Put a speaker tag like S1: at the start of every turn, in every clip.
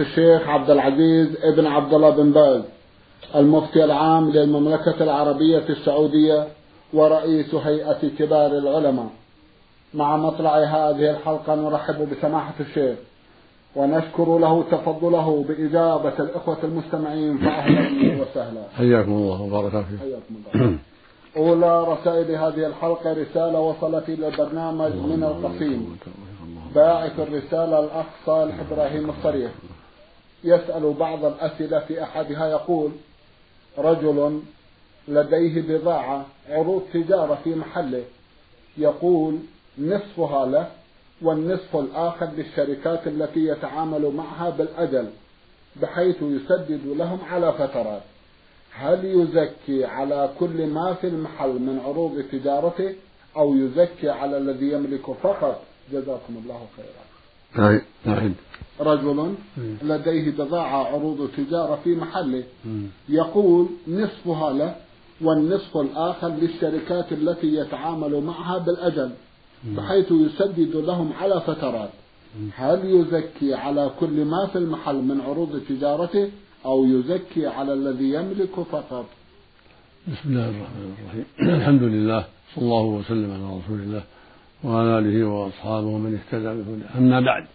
S1: الشيخ عبد العزيز ابن عبد الله بن باز المفتي العام للمملكة العربية السعودية ورئيس هيئة كبار العلماء. مع مطلع هذه الحلقة نرحب بسماحة الشيخ ونشكر له تفضله بإجابة الإخوة المستمعين فأهلا وسهلا.
S2: حياكم الله وبارك فيكم.
S1: حياكم الله. أولى رسائل هذه الحلقة رسالة وصلت إلى البرنامج من القصيم. باعث الرسالة الأخ صالح إبراهيم الصريح. يسأل بعض الأسئلة في أحدها يقول رجل لديه بضاعة عروض تجارة في محله يقول نصفها له والنصف الآخر للشركات التي يتعامل معها بالأجل بحيث يسدد لهم على فترات. هل يزكي على كل ما في المحل من عروض تجارته أو يزكي على الذي يملك فقط؟ جزاكم الله خيرا.
S2: نعم
S1: رجل لديه بضاعة عروض تجارة في محله. يقول نصفها له والنصف الآخر للشركات التي يتعامل معها بالأجل بحيث يسدد لهم على فترات. هل يزكي على كل ما في المحل من عروض تجارته أو يزكي على الذي يملك فقط؟
S2: بسم الله الرحمن الرحيم. الحمد لله صلى الله وسلم على رسول الله. وعلى آله وأصحابه ومن اهتدى بهداه أما بعد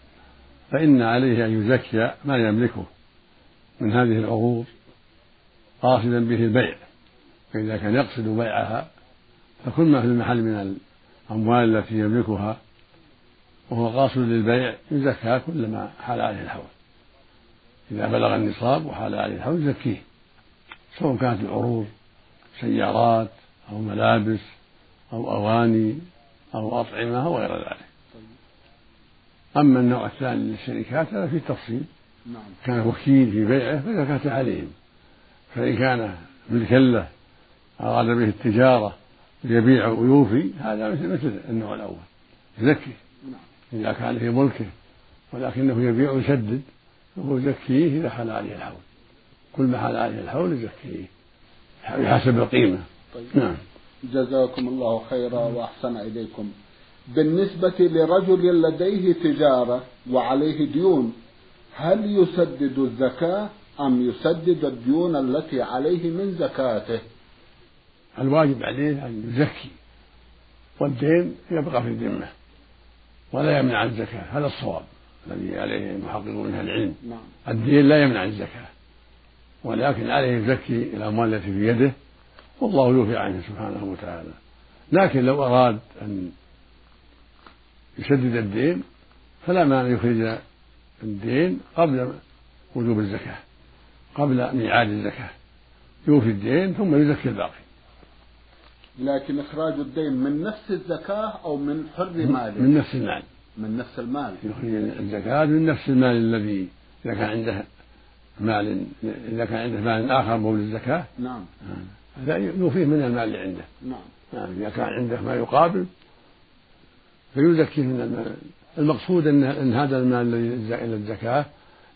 S2: فإن عليه أن يزكي ما يملكه من هذه العروض قاصدا به البيع. فإذا كان يقصد بيعها فكل ما في المحل من الأموال التي يملكها وهو قاصد للبيع يزكى كل ما حال عليه الحول. إذا بلغ النصاب وحال عليه الحول يزكيه. سواء كانت العروض سيارات أو ملابس أو أواني أو أطعمة أو غير ذلك. أما النوع الثاني للشركات هذا فيه تفصيل.
S1: نعم.
S2: كان وكيل في بيعه فزكاة عليهم. فإن كان ملكا له أراد به التجارة ليبيع ويوفي هذا مثل مثل النوع الأول. يزكي.
S1: نعم.
S2: إذا كان في ملكه ولكنه يبيع ويسدد فهو يزكيه إذا حال عليه الحول. كل ما حال عليه الحول يزكيه. بحسب القيمة.
S1: طيب.
S2: نعم.
S1: جزاكم الله خيرا وأحسن إليكم. بالنسبة لرجل لديه تجارة وعليه ديون هل يسدد الزكاة أم يسدد الديون التي عليه من زكاته؟
S2: الواجب عليه أن يزكي والدين يبقى في الذمة ولا يمنع الزكاة هذا الصواب الذي عليه المحققون من العلم.
S1: نعم.
S2: الدين لا يمنع الزكاة ولكن عليه يزكي الأموال التي في يده والله يوفي عنه سبحانه وتعالى. لكن لو أراد أن يسدد الدين فلا مانع يخرج الدين قبل وجوب الزكاة قبل ميعاد الزكاة. يوفي الدين ثم يزكي الباقي.
S1: لكن إخراج الدين من نفس الزكاة أو من حر ماله؟
S2: من نفس المال.
S1: من نفس المال.
S2: يخرج الزكاة من نفس المال الذي إذا كان عنده مال إذا كان عنده مال آخر مو للزكاة
S1: نعم.
S2: هذا يوفيه من المال اللي عنده.
S1: نعم.
S2: نعم إذا كان عنده ما يقابل فيزكي من المال المقصود أن أن هذا المال الذي إلى الزكاة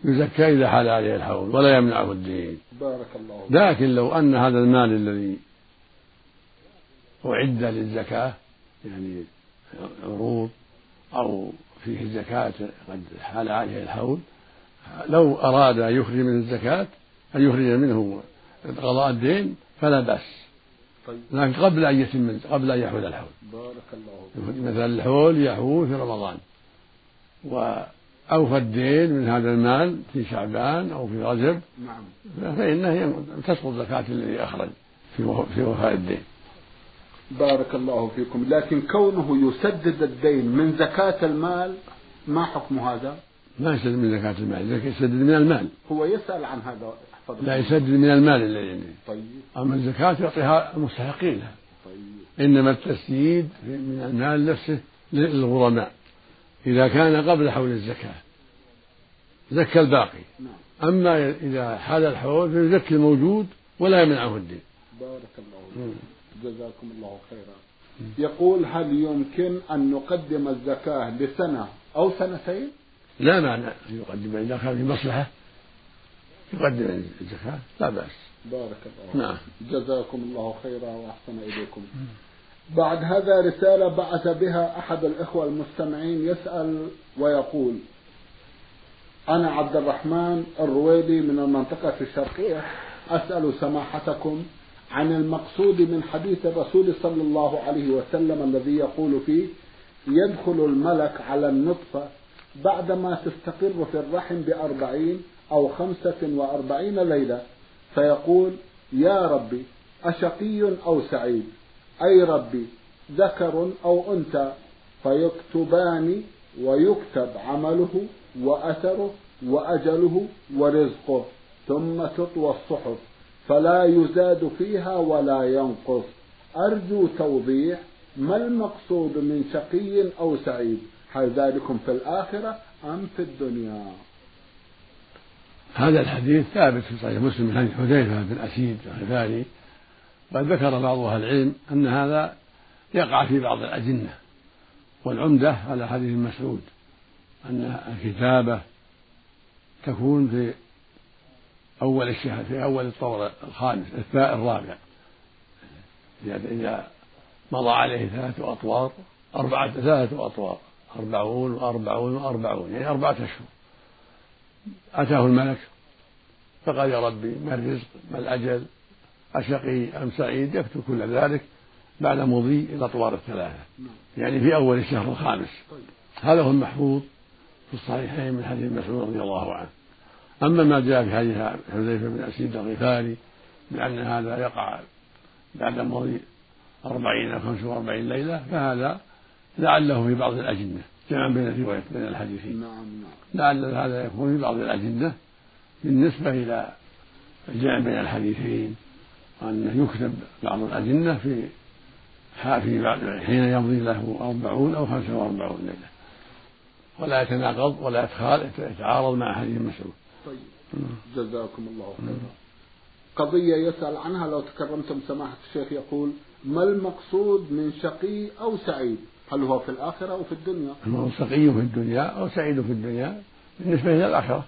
S2: يزكى إذا حال عليه الحول ولا يمنعه الدين.
S1: بارك الله.
S2: لكن لو أن هذا المال الذي أعد للزكاة يعني عروض أو فيه الزكاة قد حال عليه الحول لو أراد أن يخرج من الزكاة أن يخرج منه قضاء الدين فلا بأس.
S1: طيب.
S2: لكن قبل أن يتم قبل أن يحول الحول.
S1: بارك الله فيك.
S2: مثلا الحول يحول في رمضان. وأوفى الدين من هذا المال في شعبان أو في رجب.
S1: نعم.
S2: فإنه تسقط زكاة الذي أخرج في في وفاء الدين.
S1: بارك الله فيكم. لكن كونه يسدد الدين من زكاة المال ما حكم هذا؟
S2: ما يسدد من زكاة المال يسدد من المال.
S1: هو يسأل عن هذا.
S2: لا يسدد من المال الذي عنده
S1: طيب.
S2: أما الزكاة يعطيها المستحقين. لها
S1: طيب.
S2: إنما التسديد من المال نفسه للغرماء. إذا كان قبل حول الزكاة زكى الباقي.
S1: نعم.
S2: أما إذا حال الحول فيزكي الموجود ولا يمنعه الدين.
S1: بارك الله فيك. جزاكم الله خيرا. يقول هل يمكن أن نقدم الزكاة لسنة أو سنتين؟
S2: لا معنى أن يقدم إذا كان في مصلحة. يقدم الزكاة لا بأس.
S1: بارك الله نعم. جزاكم الله خيرا وأحسن إليكم. بعد هذا رسالة بعث بها أحد الإخوة المستمعين يسأل ويقول أنا عبد الرحمن الرويدي من المنطقة الشرقية. أسأل سماحتكم عن المقصود من حديث الرسول صلى الله عليه وسلم الذي يقول فيه يدخل الملك على النطفة بعدما تستقر في الرحم بأربعين أو خمسة وأربعين ليلة فيقول يا ربي أشقي أو سعيد؟ أي ربي ذكر أو أنثى؟ فيكتبان ويكتب عمله وأثره وأجله ورزقه ثم تطوى الصحف فلا يزاد فيها ولا ينقص. أرجو توضيح ما المقصود من شقي أو سعيد؟ هل ذلكم في الآخرة أم في الدنيا؟
S2: هذا الحديث ثابت في صحيح مسلم من حديث حذيفة بن أسيد الغفاري. وقد ذكر بعض أهل العلم أن هذا يقع في بعض الأجنة والعمدة على حديث مسعود أن الكتابة تكون في أول الشهر في أول الطور الخامس الثاء الرابع. إذا مضى عليه ثلاثة أطوار أربعة ثلاثة أطوار أربعون وأربعون وأربعون يعني أربعة أشهر. أتاه الملك فقال يا ربي ما الرزق ما الأجل؟ أشقي أم سعيد؟ يكتب كل ذلك بعد مضي الأطوار الثلاثة. يعني في أول الشهر الخامس. هذا هو المحفوظ في الصحيحين من حديث مسعود رضي الله عنه. أما ما جاء في حديث حذيفة بن أسيد الغفاري بأن هذا يقع بعد مضي أربعين أو خمسة وأربعين ليلة فهذا لعله في بعض الأجنة. جمعا بين الرواية بين الحديثين. نعم نعم. لعل هذا يكون في بعض الأجنة بالنسبة إلى الجمع بين الحديثين وأنه يكتب بعض الأجنة في في حين يمضي له أربعون أو خمسة وأربعون ليلة. ولا يتناقض ولا يتعارض مع حديث مسعود.
S1: طيب. جزاكم الله خيرا. قضية يسأل عنها لو تكرمتم سماحة الشيخ يقول ما المقصود من شقي أو سعيد؟ هل هو في الآخرة أو في الدنيا؟
S2: هو شقي في الدنيا أو سعيد في الدنيا؟ بالنسبة إلى الآخرة.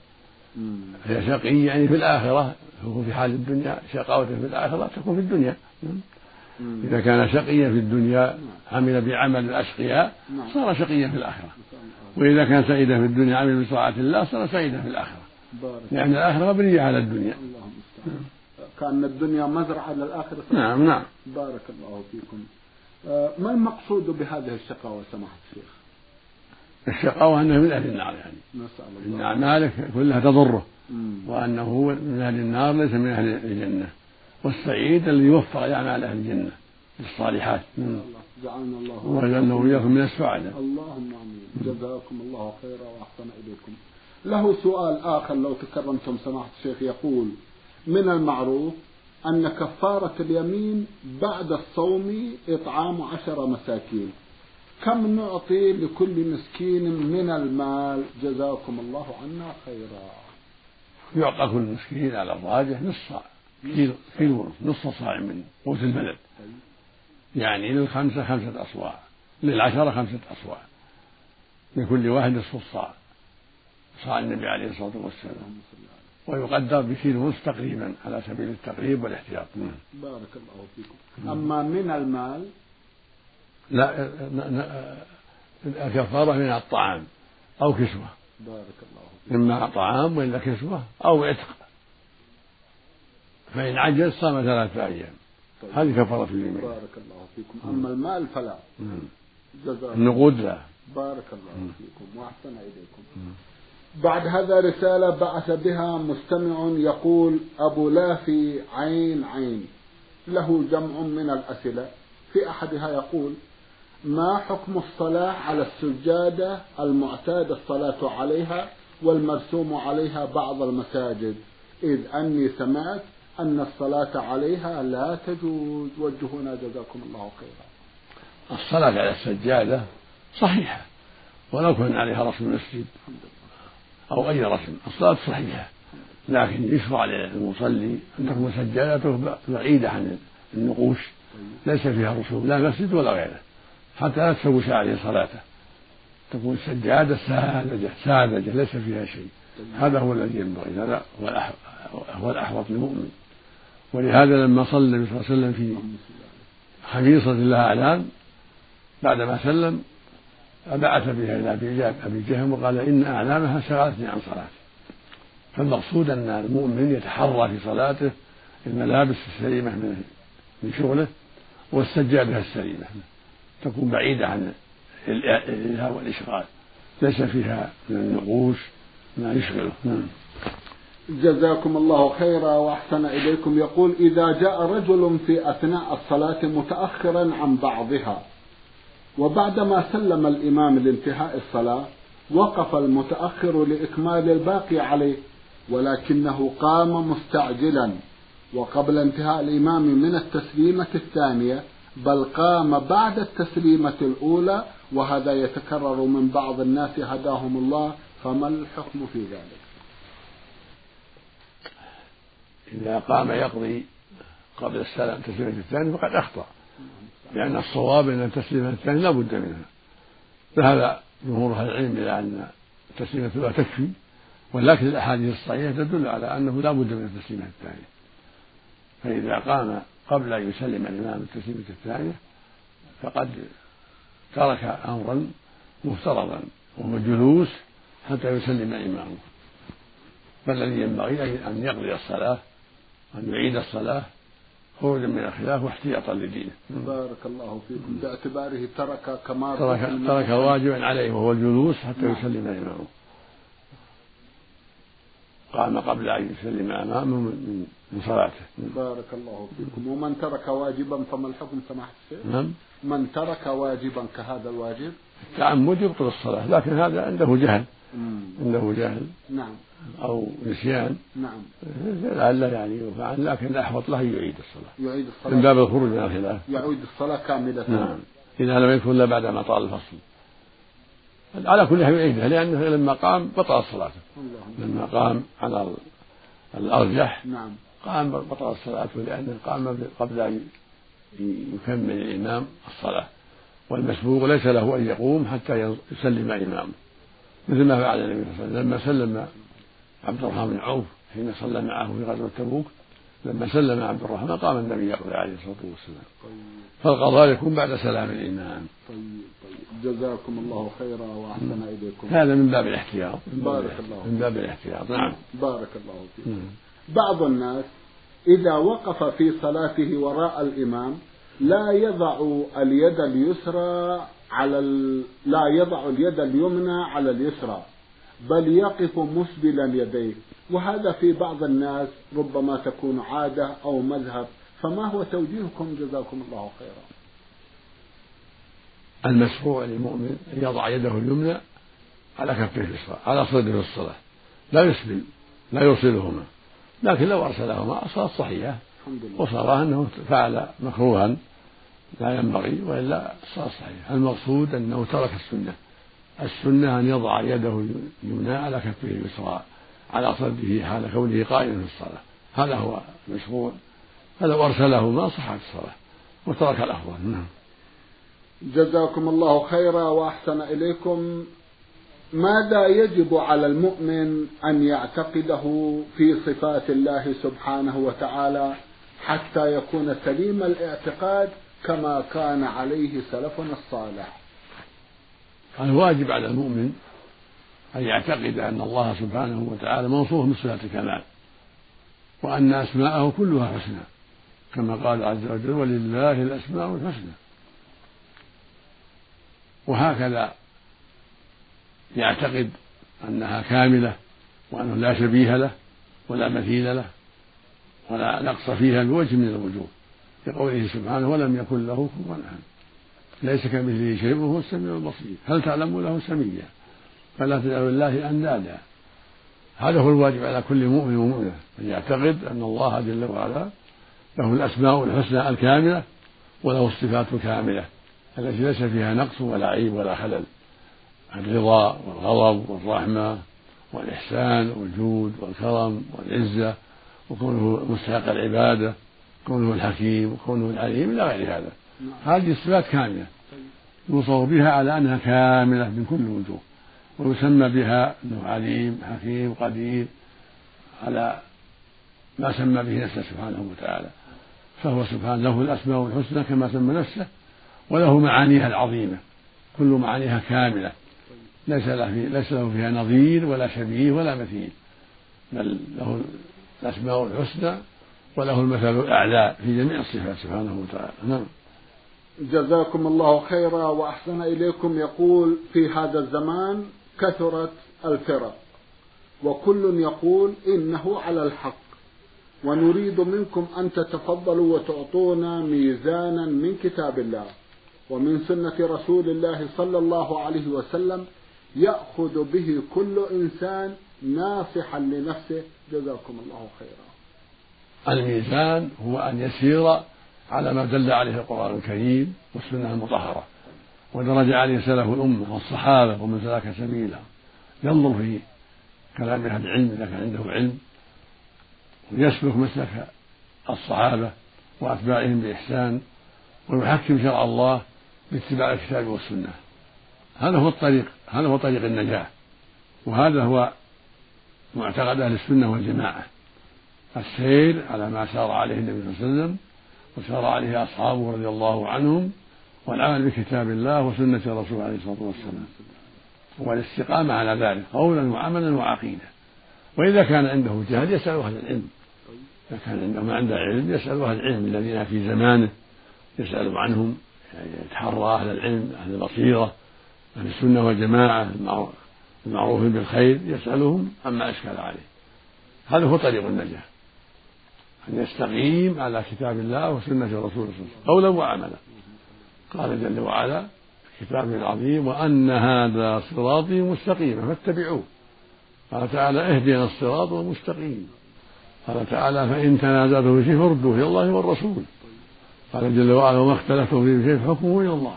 S2: هي شقي يعني في الآخرة هو في حال الدنيا شقاوته في الآخرة تكون في الدنيا. إذا كان شقيا في الدنيا. عمل بعمل الأشقياء نعم. صار شقيا في الآخرة. وإذا كان سعيدا في الدنيا عمل بطاعة الله صار سعيدا في الآخرة. لأن الآخرة مبنية على الدنيا.
S1: كأن الدنيا مزرعة للآخرة.
S2: نعم نعم.
S1: بارك الله فيكم. ما المقصود بهذه الشقاوة سماحة الشيخ؟
S2: الشقاوة أنه من أهل النار يعني. نسأل الله. إن أعماله كلها تضره وأنه هو من أهل النار ليس من أهل الجنة. والسعيد الذي يوفق لأعمال أهل الجنة الصالحات.
S1: جعلنا الله.
S2: وجعلنا وإياكم من السعداء
S1: اللهم آمين. جزاكم الله خيرا وأحسن إليكم. له سؤال آخر لو تكرمتم سماحة الشيخ يقول من المعروف أن كفارة اليمين بعد الصوم إطعام عشر مساكين. كم نعطي لكل مسكين من المال؟ جزاكم الله عنا خيرا.
S2: يعطى كل مسكين على الراجح نص صاع كيلو نص صاع. من قوت البلد يعني للخمسة خمسة أصواع للعشرة خمسة أصواع. لكل واحد نصف الصاع صاع النبي عليه الصلاة والسلام. ويقدر بكيلو ونصف تقريبا على سبيل التقريب والاحتياط.
S1: نعم. بارك الله فيكم. أما من المال؟
S2: لا الكفارة من الطعام أو كسوة.
S1: بارك الله فيكم.
S2: إما طعام وإلا كسوة أو عتق. فإن عجز صام ثلاثة أيام. طيب. هذه كفارة اليمين
S1: بارك الله فيكم. أما المال فلا.
S2: النقود لا.
S1: بارك الله فيكم وأحسن إليكم. بعد هذا رسالة بعث بها مستمع يقول أبو لافي عين عين. له جمع من الأسئلة. في أحدها يقول ما حكم الصلاة على السجادة المعتاد الصلاة عليها والمرسوم عليها بعض المساجد؟ إذ أني سمعت أن الصلاة عليها لا تجوز. وجهنا جزاكم الله خيرا.
S2: الصلاة على السجادة صحيحة ولو كان عليها رسم المسجد أو أي رسم الصلاة صحيحة لكن يشرع للمصلي أن تكون سجادته بعيدة عن النقوش ليس فيها رسوم لا مسجد ولا غيره حتى لا تشوش عليه صلاته. تكون السجادة ساذجة ساذجة ليس فيها شيء. هذا هو الذي ينبغي هذا هو الأحوط للمؤمن. ولهذا لما صلى النبي صلى الله عليه وسلم في خميصة لها أعلام بعدما سلم بعث بها إلى أبي جهم وقال إن أعلامها شغلتني عن صلاتي فالمقصود أن المؤمن يتحرى في صلاته الملابس السليمة من من شغله والسجادة السليمة. تكون بعيدة عن الإلهاء والإشغال. ليس فيها من النقوش ما يشغله. نعم.
S1: جزاكم الله خيرا وأحسن إليكم. يقول إذا جاء رجل في أثناء الصلاة متاخرا عن بعضها وبعدما سلم الإمام لانتهاء الصلاة وقف المتأخر لإكمال الباقي عليه ولكنه قام مستعجلا. وقبل انتهاء الإمام من التسليمة الثانية بل قام بعد التسليمة الأولى وهذا يتكرر من بعض الناس هداهم الله فما الحكم في ذلك؟
S2: إذا قام يقضي قبل السلام التسليمة الثانية فقد أخطأ. لأن الصواب أن التسليمة الثانية لا بد منها ذهب جمهور أهل العلم إلى أن التسليمة الأولى تكفي ولكن الأحاديث الصحيحة تدل على أنه لا بد من التسليمة الثانية فإذا قام قبل أن يسلم الإمام التسليمة الثانية فقد ترك أمرا مفترضا وهو الجلوس حتى يسلم إمامه. فالذي ينبغي أن يقضي الصلاة أن يعيد الصلاة؟ خروجا من الخلاف واحتياطا لدينه.
S1: بارك الله فيكم باعتباره ترك كما
S2: ترك ترك واجبا عليه وهو الجلوس حتى نعم. يسلم إمامه. قام قبل أن يسلم أمامه من صلاته.
S1: بارك الله فيكم ومن ترك واجبا فما الحكم سماحة الشيخ؟
S2: نعم.
S1: من ترك واجبا كهذا الواجب؟
S2: التعمد يبطل الصلاة لكن هذا عنده جهل. عنده جهل.
S1: نعم.
S2: أو نسيان.
S1: نعم.
S2: لعل يعني وفعل لكن الأحوط له يعيد الصلاة.
S1: يعيد الصلاة.
S2: من باب الخروج من الخلاف.
S1: يعيد الصلاة كاملة.
S2: نعم. إذا لم يكن إلا بعد ما طال الفصل. على كل حال يعيدها لأنه لما قام بطلت صلاته لما قام على الأرجح.
S1: نعم.
S2: قام بطلت صلاته لأنه قام قبل أن يكمل الإمام الصلاة. والمسبوق ليس له أن يقوم حتى يسلم إمامه. مثل ما فعل النبي صلى الله عليه وسلم. لما سلم عبد الرحمن بن عوف حين صلى معه في غزوة تبوك لما سلم عبد الرحمن قام النبي يقضي عليه الصلاة والسلام. طيب. فالقضاء يكون بعد سلام الإمام.
S1: طيب طيب. جزاكم الله خيرا وأحسن إليكم.
S2: هذا من باب الاحتياط.
S1: بارك الله
S2: من باب الاحتياط. نعم.
S1: بارك الله فيكم بعض الناس إذا وقف في صلاته وراء الإمام لا يضع اليد اليسرى على ال... لا يضع اليد اليمنى على اليسرى بل يقف مسبلا يديه. وهذا في بعض الناس ربما تكون عادة أو مذهب. فما هو توجيهكم؟ جزاكم الله خيرا.
S2: المشروع للمؤمن أن يضع يده اليمنى على كفه اليسرى على صدره في الصلاة. لا يسبل لا يرسلهما. لكن لو أرسلهما الصلاة صحيحة. وصار أنه فعل مكروها. لا ينبغي وإلا الصلاة صحيحة المقصود أنه ترك السنة. السنة أن يضع يده اليمنى على كفه اليسرى على صدره حال كونه قائما في الصلاة. هذا هو المشروع. فلو أرسله ما صحت الصلاة. وترك الأفضل. نعم.
S1: جزاكم الله خيرا وأحسن إليكم. ماذا يجب على المؤمن أن يعتقده في صفات الله سبحانه وتعالى حتى يكون سليم الاعتقاد كما كان عليه سلفنا الصالح.
S2: الواجب على المؤمن أن يعتقد أن الله سبحانه وتعالى موصوف بصفات الكمال وأن أسماءه كلها حسنى كما قال عز وجل ولله الأسماء الحسنى وهكذا يعتقد أنها كاملة وأنه لا شبيه له ولا مثيل له ولا نقص فيها بوجه من الوجوه. لقوله سبحانه ولم يكن له كفوا أحد. ليس كمثله شيء وهو السميع البصير. هل تعلم له سميا فلا تجعل الله أندادا. هذا هو الواجب على كل مؤمن ومؤمنة أن يعتقد أن الله جل وعلا له الأسماء الحسنى الكاملة وله الصفات الكاملة التي ليس فيها نقص ولا عيب ولا خلل. الرضا والغضب والرحمة والإحسان والجود والكرم والعزة وكونه مستحق العبادة. كونه الحكيم وكونه العليم إلى غير هذا. هذه الصفات كاملة. يوصف بها على أنها كاملة من كل الوجوه ويسمى بها أنه عليم حكيم قدير على ما سمى به نفسه سبحانه وتعالى. فهو سبحانه له الأسماء الحسنى كما سمى نفسه وله معانيها العظيمة. كل معانيها كاملة. ليس له ليس له فيها نظير ولا شبيه ولا مثيل. بل له الأسماء الحسنى وله المثل الأعلى في جميع الصفات سبحانه وتعالى. نعم.
S1: جزاكم الله خيرا وأحسن إليكم. يقول في هذا الزمان كثرت الفرق وكل يقول إنه على الحق ونريد منكم أن تتفضلوا وتعطونا ميزانا من كتاب الله ومن سنة رسول الله صلى الله عليه وسلم يأخذ به كل إنسان ناصحا لنفسه. جزاكم الله خيرا.
S2: الميزان هو أن يسير على ما دل عليه القرآن الكريم والسنة المطهرة. ودرج عليه سلف الأمة والصحابة ومن سلك سبيلا ينظر في كلام أهل العلم إذا كان عنده علم ويسلك مسلك الصحابة وأتباعهم بإحسان ويحكم شرع الله باتباع الكتاب والسنة. هذا هو الطريق هذا هو طريق النجاة وهذا هو معتقد أهل السنة والجماعة. السير على ما سار عليه النبي صلى الله عليه وسلم وسار عليه أصحابه رضي الله عنهم والعمل بكتاب الله وسنة الرسول عليه الصلاة والسلام والاستقامة على ذلك قولا وعملا وعقيدة وإذا كان عنده جهل يسأل أهل العلم إذا كان عنده ما عنده علم يسأل أهل العلم الذين في زمانه يسأل عنهم يعني يتحرى أهل العلم أهل البصيرة أهل السنة والجماعة المعروف بالخير يسألهم عما أشكل عليه. هذا هو طريق النجاة. أن يستقيم على كتاب الله وسنة الرسول صلى الله عليه وسلم قولا وعملا. قال جل وعلا في كتابه العظيم وأن هذا صراطي مستقيما فاتبعوه. قال تعالى اهدنا الصراط المستقيم. قال تعالى فإن تنازعتم في شيء فردوه إلى الله والرسول. قال جل وعلا وما اختلفتم فيه شيء فحكمه إلى الله.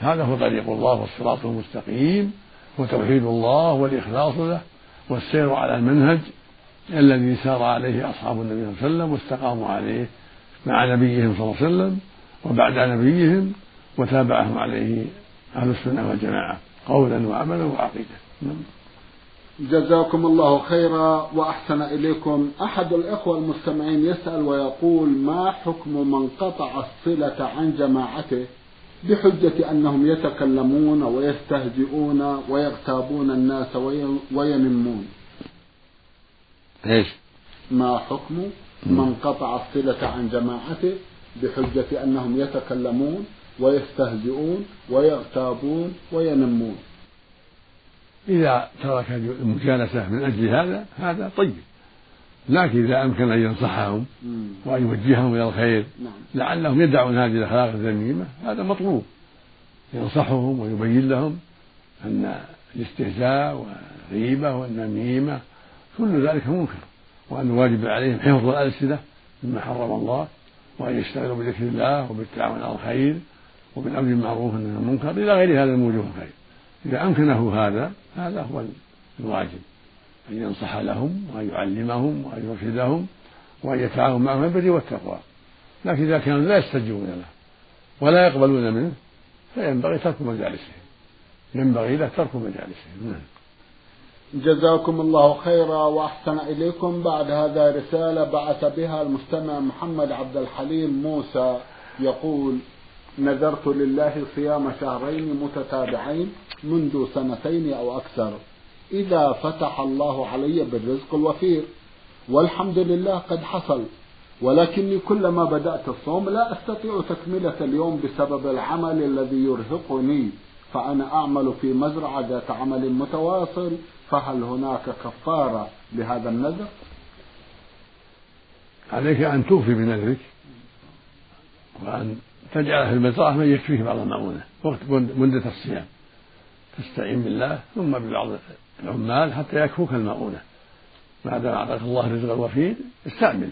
S2: هذا هو طريق الله والصراط المستقيم وتوحيد الله والإخلاص له والسير على المنهج الذي سار عليه أصحاب النبي صلى الله عليه وسلم واستقاموا عليه مع نبيهم صلى الله عليه وسلم وبعد نبيهم وتابعهم عليه أهل السنة والجماعة قولا وعملا وعقيدة. نعم.
S1: جزاكم الله خيرا وأحسن إليكم. أحد الإخوة المستمعين يسأل ويقول ما حكم من قطع الصلة عن جماعته بحجة أنهم يتكلمون ويستهزئون ويغتابون الناس وينمون؟
S2: إيش؟
S1: ما حكم من قطع الصلة عن جماعته بحجة أنهم يتكلمون ويستهزئون ويغتابون وينمون
S2: إذا ترك المجالسة من أجل هذا هذا طيب لكن إذا أمكن أن ينصحهم وأن يوجههم إلى الخير نعم. لعلهم يدعون هذه الأخلاق الذميمة هذا مطلوب ينصحهم ويبين لهم أن الاستهزاء والغيبة والنميمة كل ذلك منكر وأن الواجب عليهم حفظ الألسنة مما حرم الله وأن يشتغلوا بذكر الله وبالتعاون على الخير وبالأمر بالمعروف عن المنكر. إلى غير هذا من وجوه الخير. إذا أمكنه هذا هذا هو الواجب. أن ينصح لهم وأن يعلمهم وأن يرشدهم وأن يتعاون معهم بالبر والتقوى. لكن إذا كانوا لا يستجيبون له ولا يقبلون منه فينبغي ترك مجالسهم. ينبغي له ترك مجالسهم. نعم.
S1: جزاكم الله خيرا وأحسن إليكم. بعد هذا رسالة بعث بها المستمع محمد عبد الحليم موسى. يقول نذرت لله صيام شهرين متتابعين منذ سنتين أو أكثر. إذا فتح الله علي بالرزق الوفير. والحمد لله قد حصل. ولكني كلما بدأت الصوم لا أستطيع تكملة اليوم بسبب العمل الذي يرهقني. فأنا أعمل في مزرعة ذات عمل متواصل. فهل هناك كفارة لهذا النذر؟
S2: عليك أن توفي بنذرك وأن تجعل في المزرعة من يكفيه بعض المؤونة وقت مدة الصيام. تستعين بالله ثم ببعض العمال حتى يكفوك المؤونة ما دام أعطاك الله الرزق الوفير استعمل.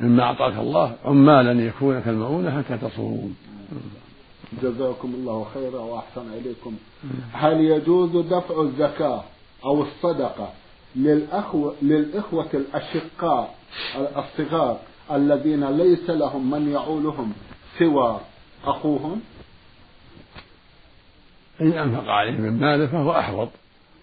S2: مما أعطاك الله عمالا يكفونك المؤونة حتى تصوم.
S1: جزاكم الله خيرا وأحسن إليكم. هل يجوز دفع الزكاة؟ أو الصدقة للأخوة, للإخوة الأشقاء الصغار الذين ليس لهم من يعولهم سوى أخوهم؟
S2: إن أنفق عليهم من ماله فهو أحوط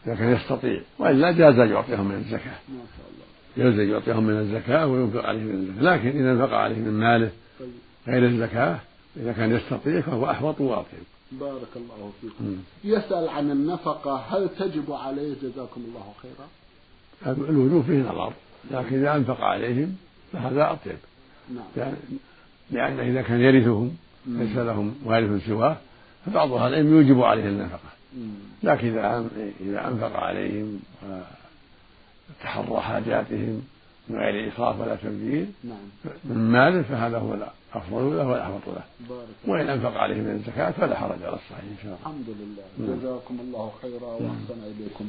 S2: إذا كان يستطيع وإلا جاز أن يعطيهم من الزكاة. ما شاء الله. جاز أن يعطيهم من الزكاة وينفق عليهم من الزكاة لكن إذا أنفق عليهم من ماله طيب. غير الزكاة إذا كان يستطيع فهو أحوط وأطيب
S1: بارك الله فيكم. يسأل عن النفقة هل تجب عليه جزاكم الله خيرا؟
S2: الوجوب فيه نظر لكن إذا أنفق عليهم فهذا أطيب. نعم. لأن إذا كان يرثهم ليس لهم وارث سواه فبعض أهل العلم يوجب عليه النفقة. لكن إذا إذا أنفق عليهم وتحرى حاجاتهم من غير إسراف ولا تبذير نعم. من مال فهذا هو الأفضل له والأحوط له. وإن أنفق عليه من الزكاة فلا حرج على الصحيح إن شاء الله.
S1: الحمد لله. نعم. جزاكم الله خيرا وأحسن إليكم.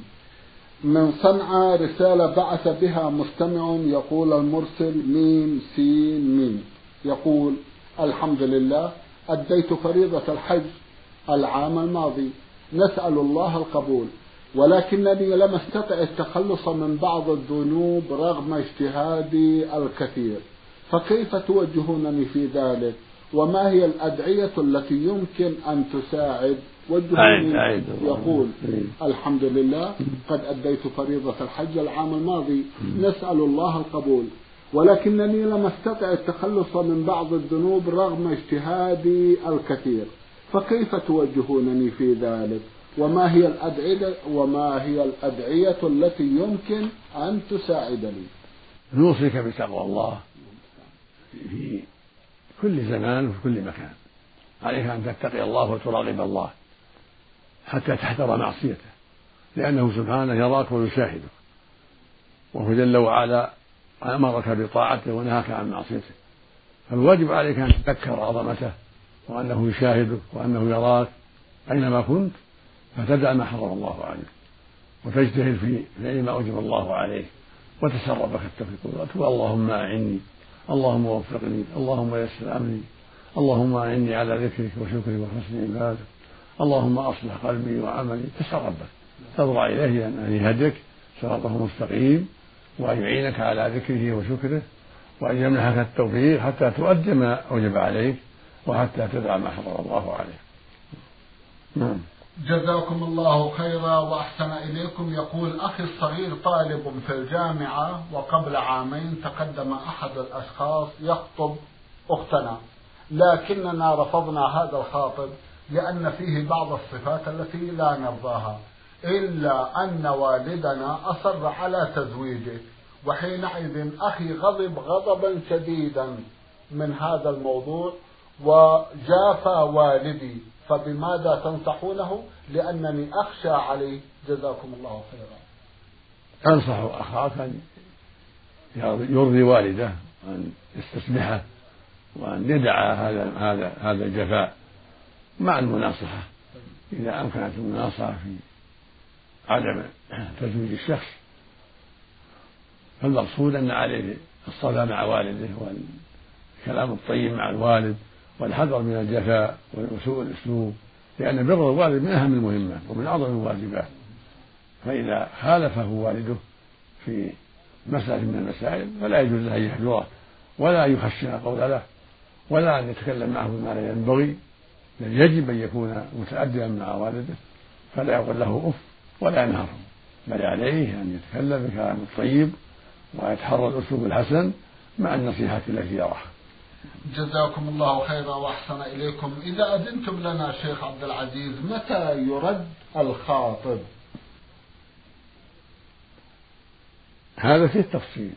S1: من صنعاء رسالة بعث بها مستمع يقول المرسل ميم سين ميم. يقول الحمد لله أديت فريضة الحج العام الماضي. نسأل الله القبول. ولكنني لم أستطع التخلص من بعض الذنوب رغم اجتهادي الكثير. فكيف توجهونني في ذلك؟ وما هي الأدعية التي يمكن أن تساعد؟ وجهوني يقول الحمد لله قد أديت فريضة الحج العام الماضي. نسأل الله القبول. ولكنني لم أستطع التخلص من بعض الذنوب رغم اجتهادي الكثير. فكيف توجهونني في ذلك؟ وما هي الأدعية وما هي الأدعية التي يمكن أن تساعدني؟
S2: نوصيك بتقوى الله. في كل زمان وفي كل مكان. عليك أن تتقي الله وتراقب الله حتى تحذر معصيته لأنه سبحانه يراك ويشاهدك وهو جل وعلا أمرك بطاعته ونهاك عن معصيته. فالواجب عليك أن تذكر عظمته وأنه يشاهدك وأنه يراك أينما كنت فتدع ما حرم الله عليك وتجتهد في فعل ما أوجب الله عليك وتسربك التوفيق. وتقول اللهم أعني اللهم وفقني اللهم يسر أمري اللهم أعني على ذكرك وشكرك وحسن عبادك اللهم أصلح قلبي وعملي تسأل ربك. تضرع إليه أن يهدك صراطه مستقيم وأن يعينك على ذكره وشكره وأن يمنحك التوفيق حتى تؤدي ما أوجب عليك وحتى تدع ما حرم الله عليك.
S1: نعم. جزاكم الله خيرا وأحسن إليكم. يقول أخي الصغير طالب في الجامعة وقبل عامين تقدم أحد الأشخاص يخطب أختنا لكننا رفضنا هذا الخاطب لأن فيه بعض الصفات التي لا نرضاها إلا أن والدنا أصر على تزويجه. وحينئذ أخي غضب غضبا شديدا من هذا الموضوع وجافى والدي فبماذا تنصحونه؟ لأنني أخشى عليه. جزاكم الله خيرا.
S2: أنصح أخاك أن يرضي والده وأن يستسمحه وأن يدع هذا هذا هذا الجفاء مع المناصحة. إذا أمكنت المناصحة في عدم تزويج الشخص فالمقصود أن عليه الصلاة مع والده والكلام الطيب مع الوالد والحذر من الجفاء وسوء الأسلوب لأن بر الوالد من أهم المهمات ومن أعظم الواجبات. فإذا خالفه والده في مسألة من المسائل فلا يجوز له أن يهجره ولا يخشن القول له ولا أن يتكلم معه بما لا ينبغي بل يجب أن يكون متأدبا مع والده فلا يقول له أف ولا ينهره بل عليه أن يتكلم بكلام الطيب ويتحرى الأسلوب الحسن مع النصيحة التي يراها.
S1: جزاكم الله خيرا وأحسن إليكم. إذا أذنتم لنا شيخ عبد العزيز متى يرد الخاطب؟
S2: هذا فيه تفصيل.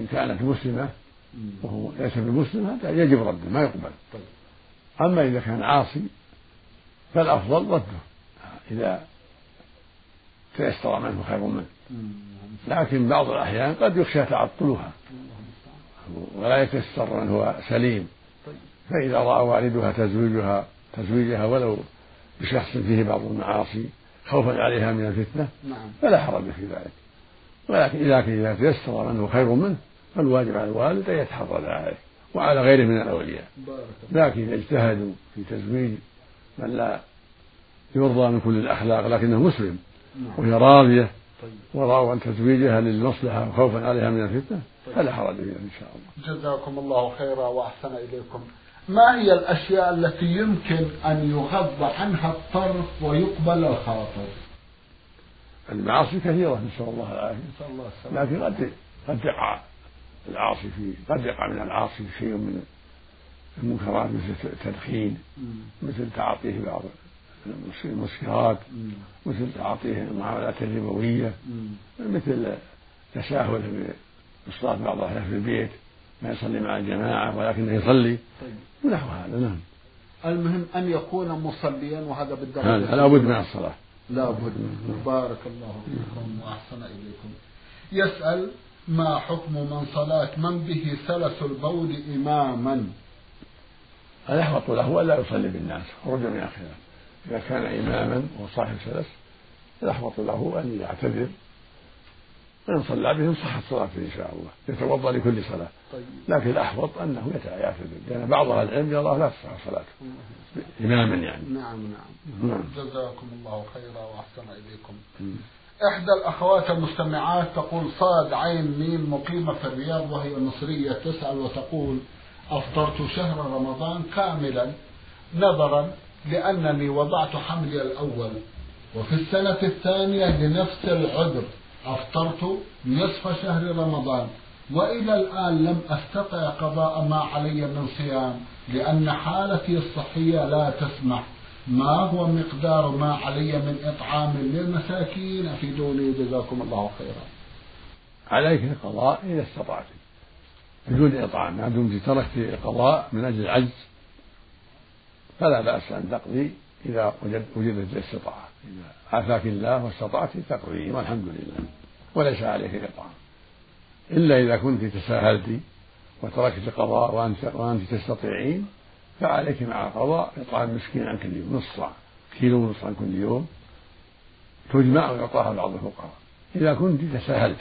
S2: إن كانت مسلمة وهو ليس بمسلم هذا يجب رده ما يقبل. طيب. أما إذا كان عاصي فالأفضل رده إذا تيسر منه خير منه. لكن بعض الأحيان قد يخشى تعطلها. ولا يتيسر من هو سليم. فإذا رأى والدها تزويجها تزويجها ولو بشخص فيه بعض المعاصي خوفا عليها من الفتنة نعم. فلا حرج في ذلك. ولكن إذا إذا تيسر منه خير منه فالواجب على الوالد أن يتحرى ذلك وعلى غيره من الأولياء. لكن إذا اجتهدوا في تزويج من لا يرضى من كل الأخلاق لكنه مسلم نعم. وهي راضية ورأوا أن تزويجها للمصلحة خوفا عليها من الفتنة فلا حرج فيها إن شاء
S1: الله. جزاكم الله خيرا وأحسن إليكم. ما هي الأشياء التي يمكن أن يغض عنها الطرف ويقبل الخاطر؟
S2: المعاصي كثيرة نسأل الله. العافية لكن قد قد يقع العاصي في قد يقع من العاصي شيء من المنكرات مثل التدخين مثل تعاطيه بعض المسكرات مثل تعاطيه المعاملات الربوية مثل تساهل في الصلاة بعض الأحيان في البيت ما يصلي مع الجماعة ولكنه يصلي. طيب. ونحو هذا نعم.
S1: المهم أن يكون مصليا وهذا بالدرجة
S2: لا بد من الصلاة.
S1: لا بد. بارك الله فيكم وأحسن إليكم. يسأل ما حكم من صلاة من به سلس البول إماما؟
S2: الأحوط له ألا يصلي بالناس خروجا من الخلاف إذا كان إماما وصاحب سلس الأحوط له أن يعتذر وإن صلى بهم صحت صلاته إن شاء الله يتوضأ لكل صلاة. طيب. لكن الأحوط أنه يعتذر لأن بعض أهل العلم يرى لا تصح صلاته. إماما يعني.
S1: نعم نعم, نعم. جزاكم الله خيرا وأحسن إليكم. إحدى الأخوات المستمعات تقول صاد عين ميم مقيمة في الرياض وهي مصرية تسأل وتقول أفطرت شهر رمضان كاملا نظرا لأنني وضعت حملي الأول وفي السنة الثانية لنفس العذر. أفطرت نصف شهر رمضان وإلى الآن لم أستطع قضاء ما علي من صيام لأن حالتي الصحية لا تسمح. ما هو مقدار ما علي من إطعام للمساكين أفيدوني جزاكم الله خيرا.
S2: عليك القضاء إذا استطعت. بدون إطعام ما دمت تركت القضاء من أجل العجز. فلا بأس أن تقضي إذا وجدت الاستطاعة. عافاك الله واستطعت تقضي والحمد لله. وليس عليك إطعام إلا إذا كنت تساهلت وتركت القضاء وأنت وأنت تستطيعين فعليك مع القضاء إطعام مسكين عن كل يوم. نص صاع كيلو ونصف عن كل يوم. تجمع ويعطاها بعض الفقراء. إذا كنت تساهلت.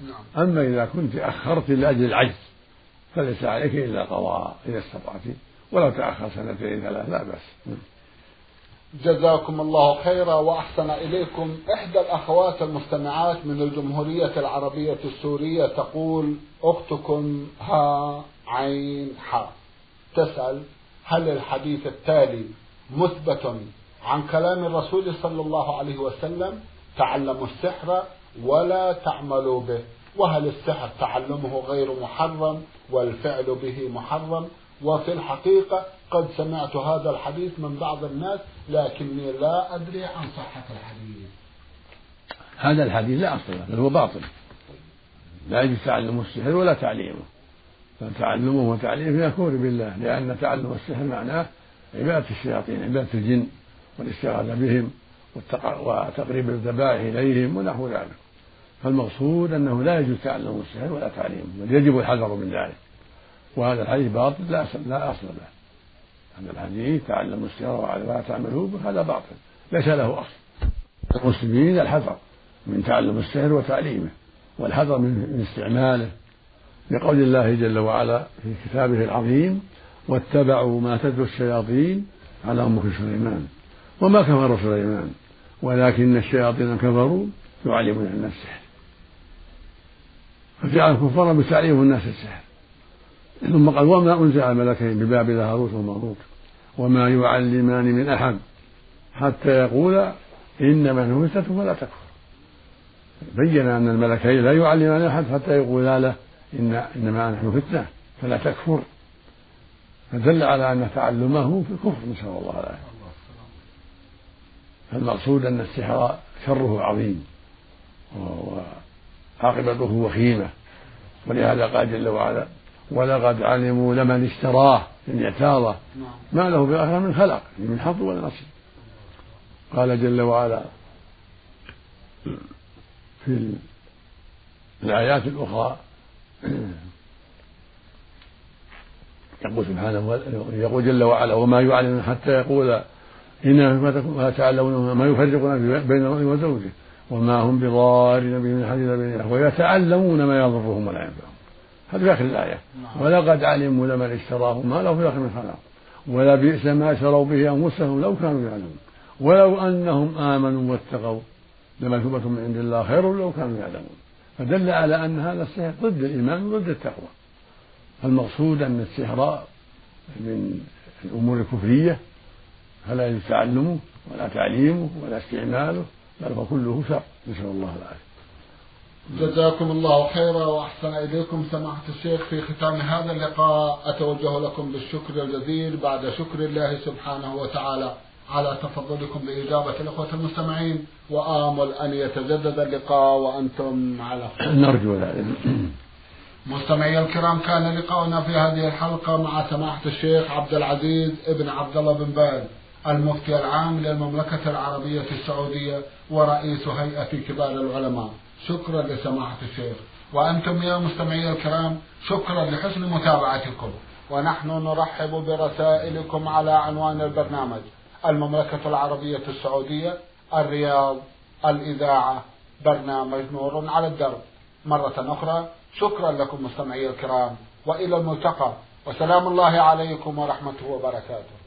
S2: نعم. أما إذا كنت أخرت لأجل العجز فليس عليك إلا قضاء إذا استطعت. ولو تأخر سنتين ثلاث لا بأس.
S1: جزاكم الله خيرا وأحسن إليكم. إحدى الأخوات المستمعات من الجمهورية العربية السورية تقول أختكم ها عين حاء تسأل هل الحديث التالي مثبت عن كلام الرسول صلى الله عليه وسلم؟ تعلموا السحر ولا تعملوا به. وهل السحر تعلمه غير محرم والفعل به محرم؟ وفي الحقيقة قد سمعت هذا الحديث من بعض الناس لكني لا أدري عن صحة الحديث.
S2: هذا الحديث لا أصل له بل هو باطل. لا يجوز تعلم السحر ولا تعليمه. فتعلمه وتعليمه يكون بالله لأن تعلم السحر معناه عبادة الشياطين عبادة الجن والاستغاثة بهم وتقريب الذبائح إليهم ونحو ذلك. فالمقصود أنه لا يجوز تعلم السحر ولا تعليمه بل يجب الحذر من ذلك. وهذا الحديث باطل لا أصل له. هذا الحديث تعلم السحر ولا تعملوه هذا باطل ليس له أصل. المسلمين الحذر من تعلم السحر وتعليمه والحذر من استعماله. لقول الله جل وعلا في كتابه العظيم واتبعوا ما تتلو الشياطين على ملك سليمان. وما كفر سليمان ولكن الشياطين كفروا يعلمون الناس السحر. فجعل الكفار بتعليم الناس السحر. ثم قال وما أنزل الملكين ببابل هاروت وماروت وما يعلمان من أحد حتى يقولا إنما نحن فتنة فلا تكفر. بين أن الملكين لا يعلمان أحد حتى يقولا له إن إنما نحن فتنة فلا تكفر. فدل على أن تعلمه في الكفر نسأل الله العافية. فالمقصود أن السحر شره عظيم وعاقبته وخيمة ولهذا قال جل وعلا ولقد علموا لمن اشتراه من اعتاضه. ما له بالآخرة من خلق من حظ ولا نصيب. قال جل وعلا في الآيات الأخرى يقول سبحانه يقول جل وعلا وما يعلم حتى يقول إنما ما تعلمون ما يفرقون بين المرء وزوجه وما هم بضارين به من حديث بين ويتعلمون ما يضرهم ولا ينفعهم. هذا في آخر الآية. نعم. ولقد علموا لمن اشتراه ما له في الآخر من خلاق ولا بئس ما شروا به أنفسهم لو كانوا يعلمون. ولو أنهم آمنوا واتقوا لمثوبة من عند الله خير لو كانوا يعلمون. فدل على أن هذا السحر ضد الإيمان وضد التقوى. المقصود أن السحر من الأمور الكفرية فلا يجوز تعلمه ولا تعليمه ولا استعماله بل هو كله شر. نسأل الله العافية.
S1: جزاكم الله خيرا وأحسن إليكم سماحة الشيخ في ختام هذا اللقاء أتوجه لكم بالشكر الجزيل بعد شكر الله سبحانه وتعالى على تفضلكم بإجابة الأخوة المستمعين وآمل أن يتجدد اللقاء وأنتم على خير.
S2: نرجو ذلك.
S1: مستمعي الكرام كان لقاؤنا في هذه الحلقة مع سماحة الشيخ عبد العزيز ابن عبد الله بن باز المفتي العام للمملكة العربية السعودية ورئيس هيئة كبار العلماء. شكرا لسماحة الشيخ. وأنتم يا مستمعي الكرام شكرا لحسن متابعتكم. ونحن نرحب برسائلكم على عنوان البرنامج. المملكة العربية السعودية الرياض الإذاعة برنامج نور على الدرب. مرة أخرى شكرا لكم مستمعي الكرام. وإلى الملتقى. وسلام الله عليكم ورحمته وبركاته.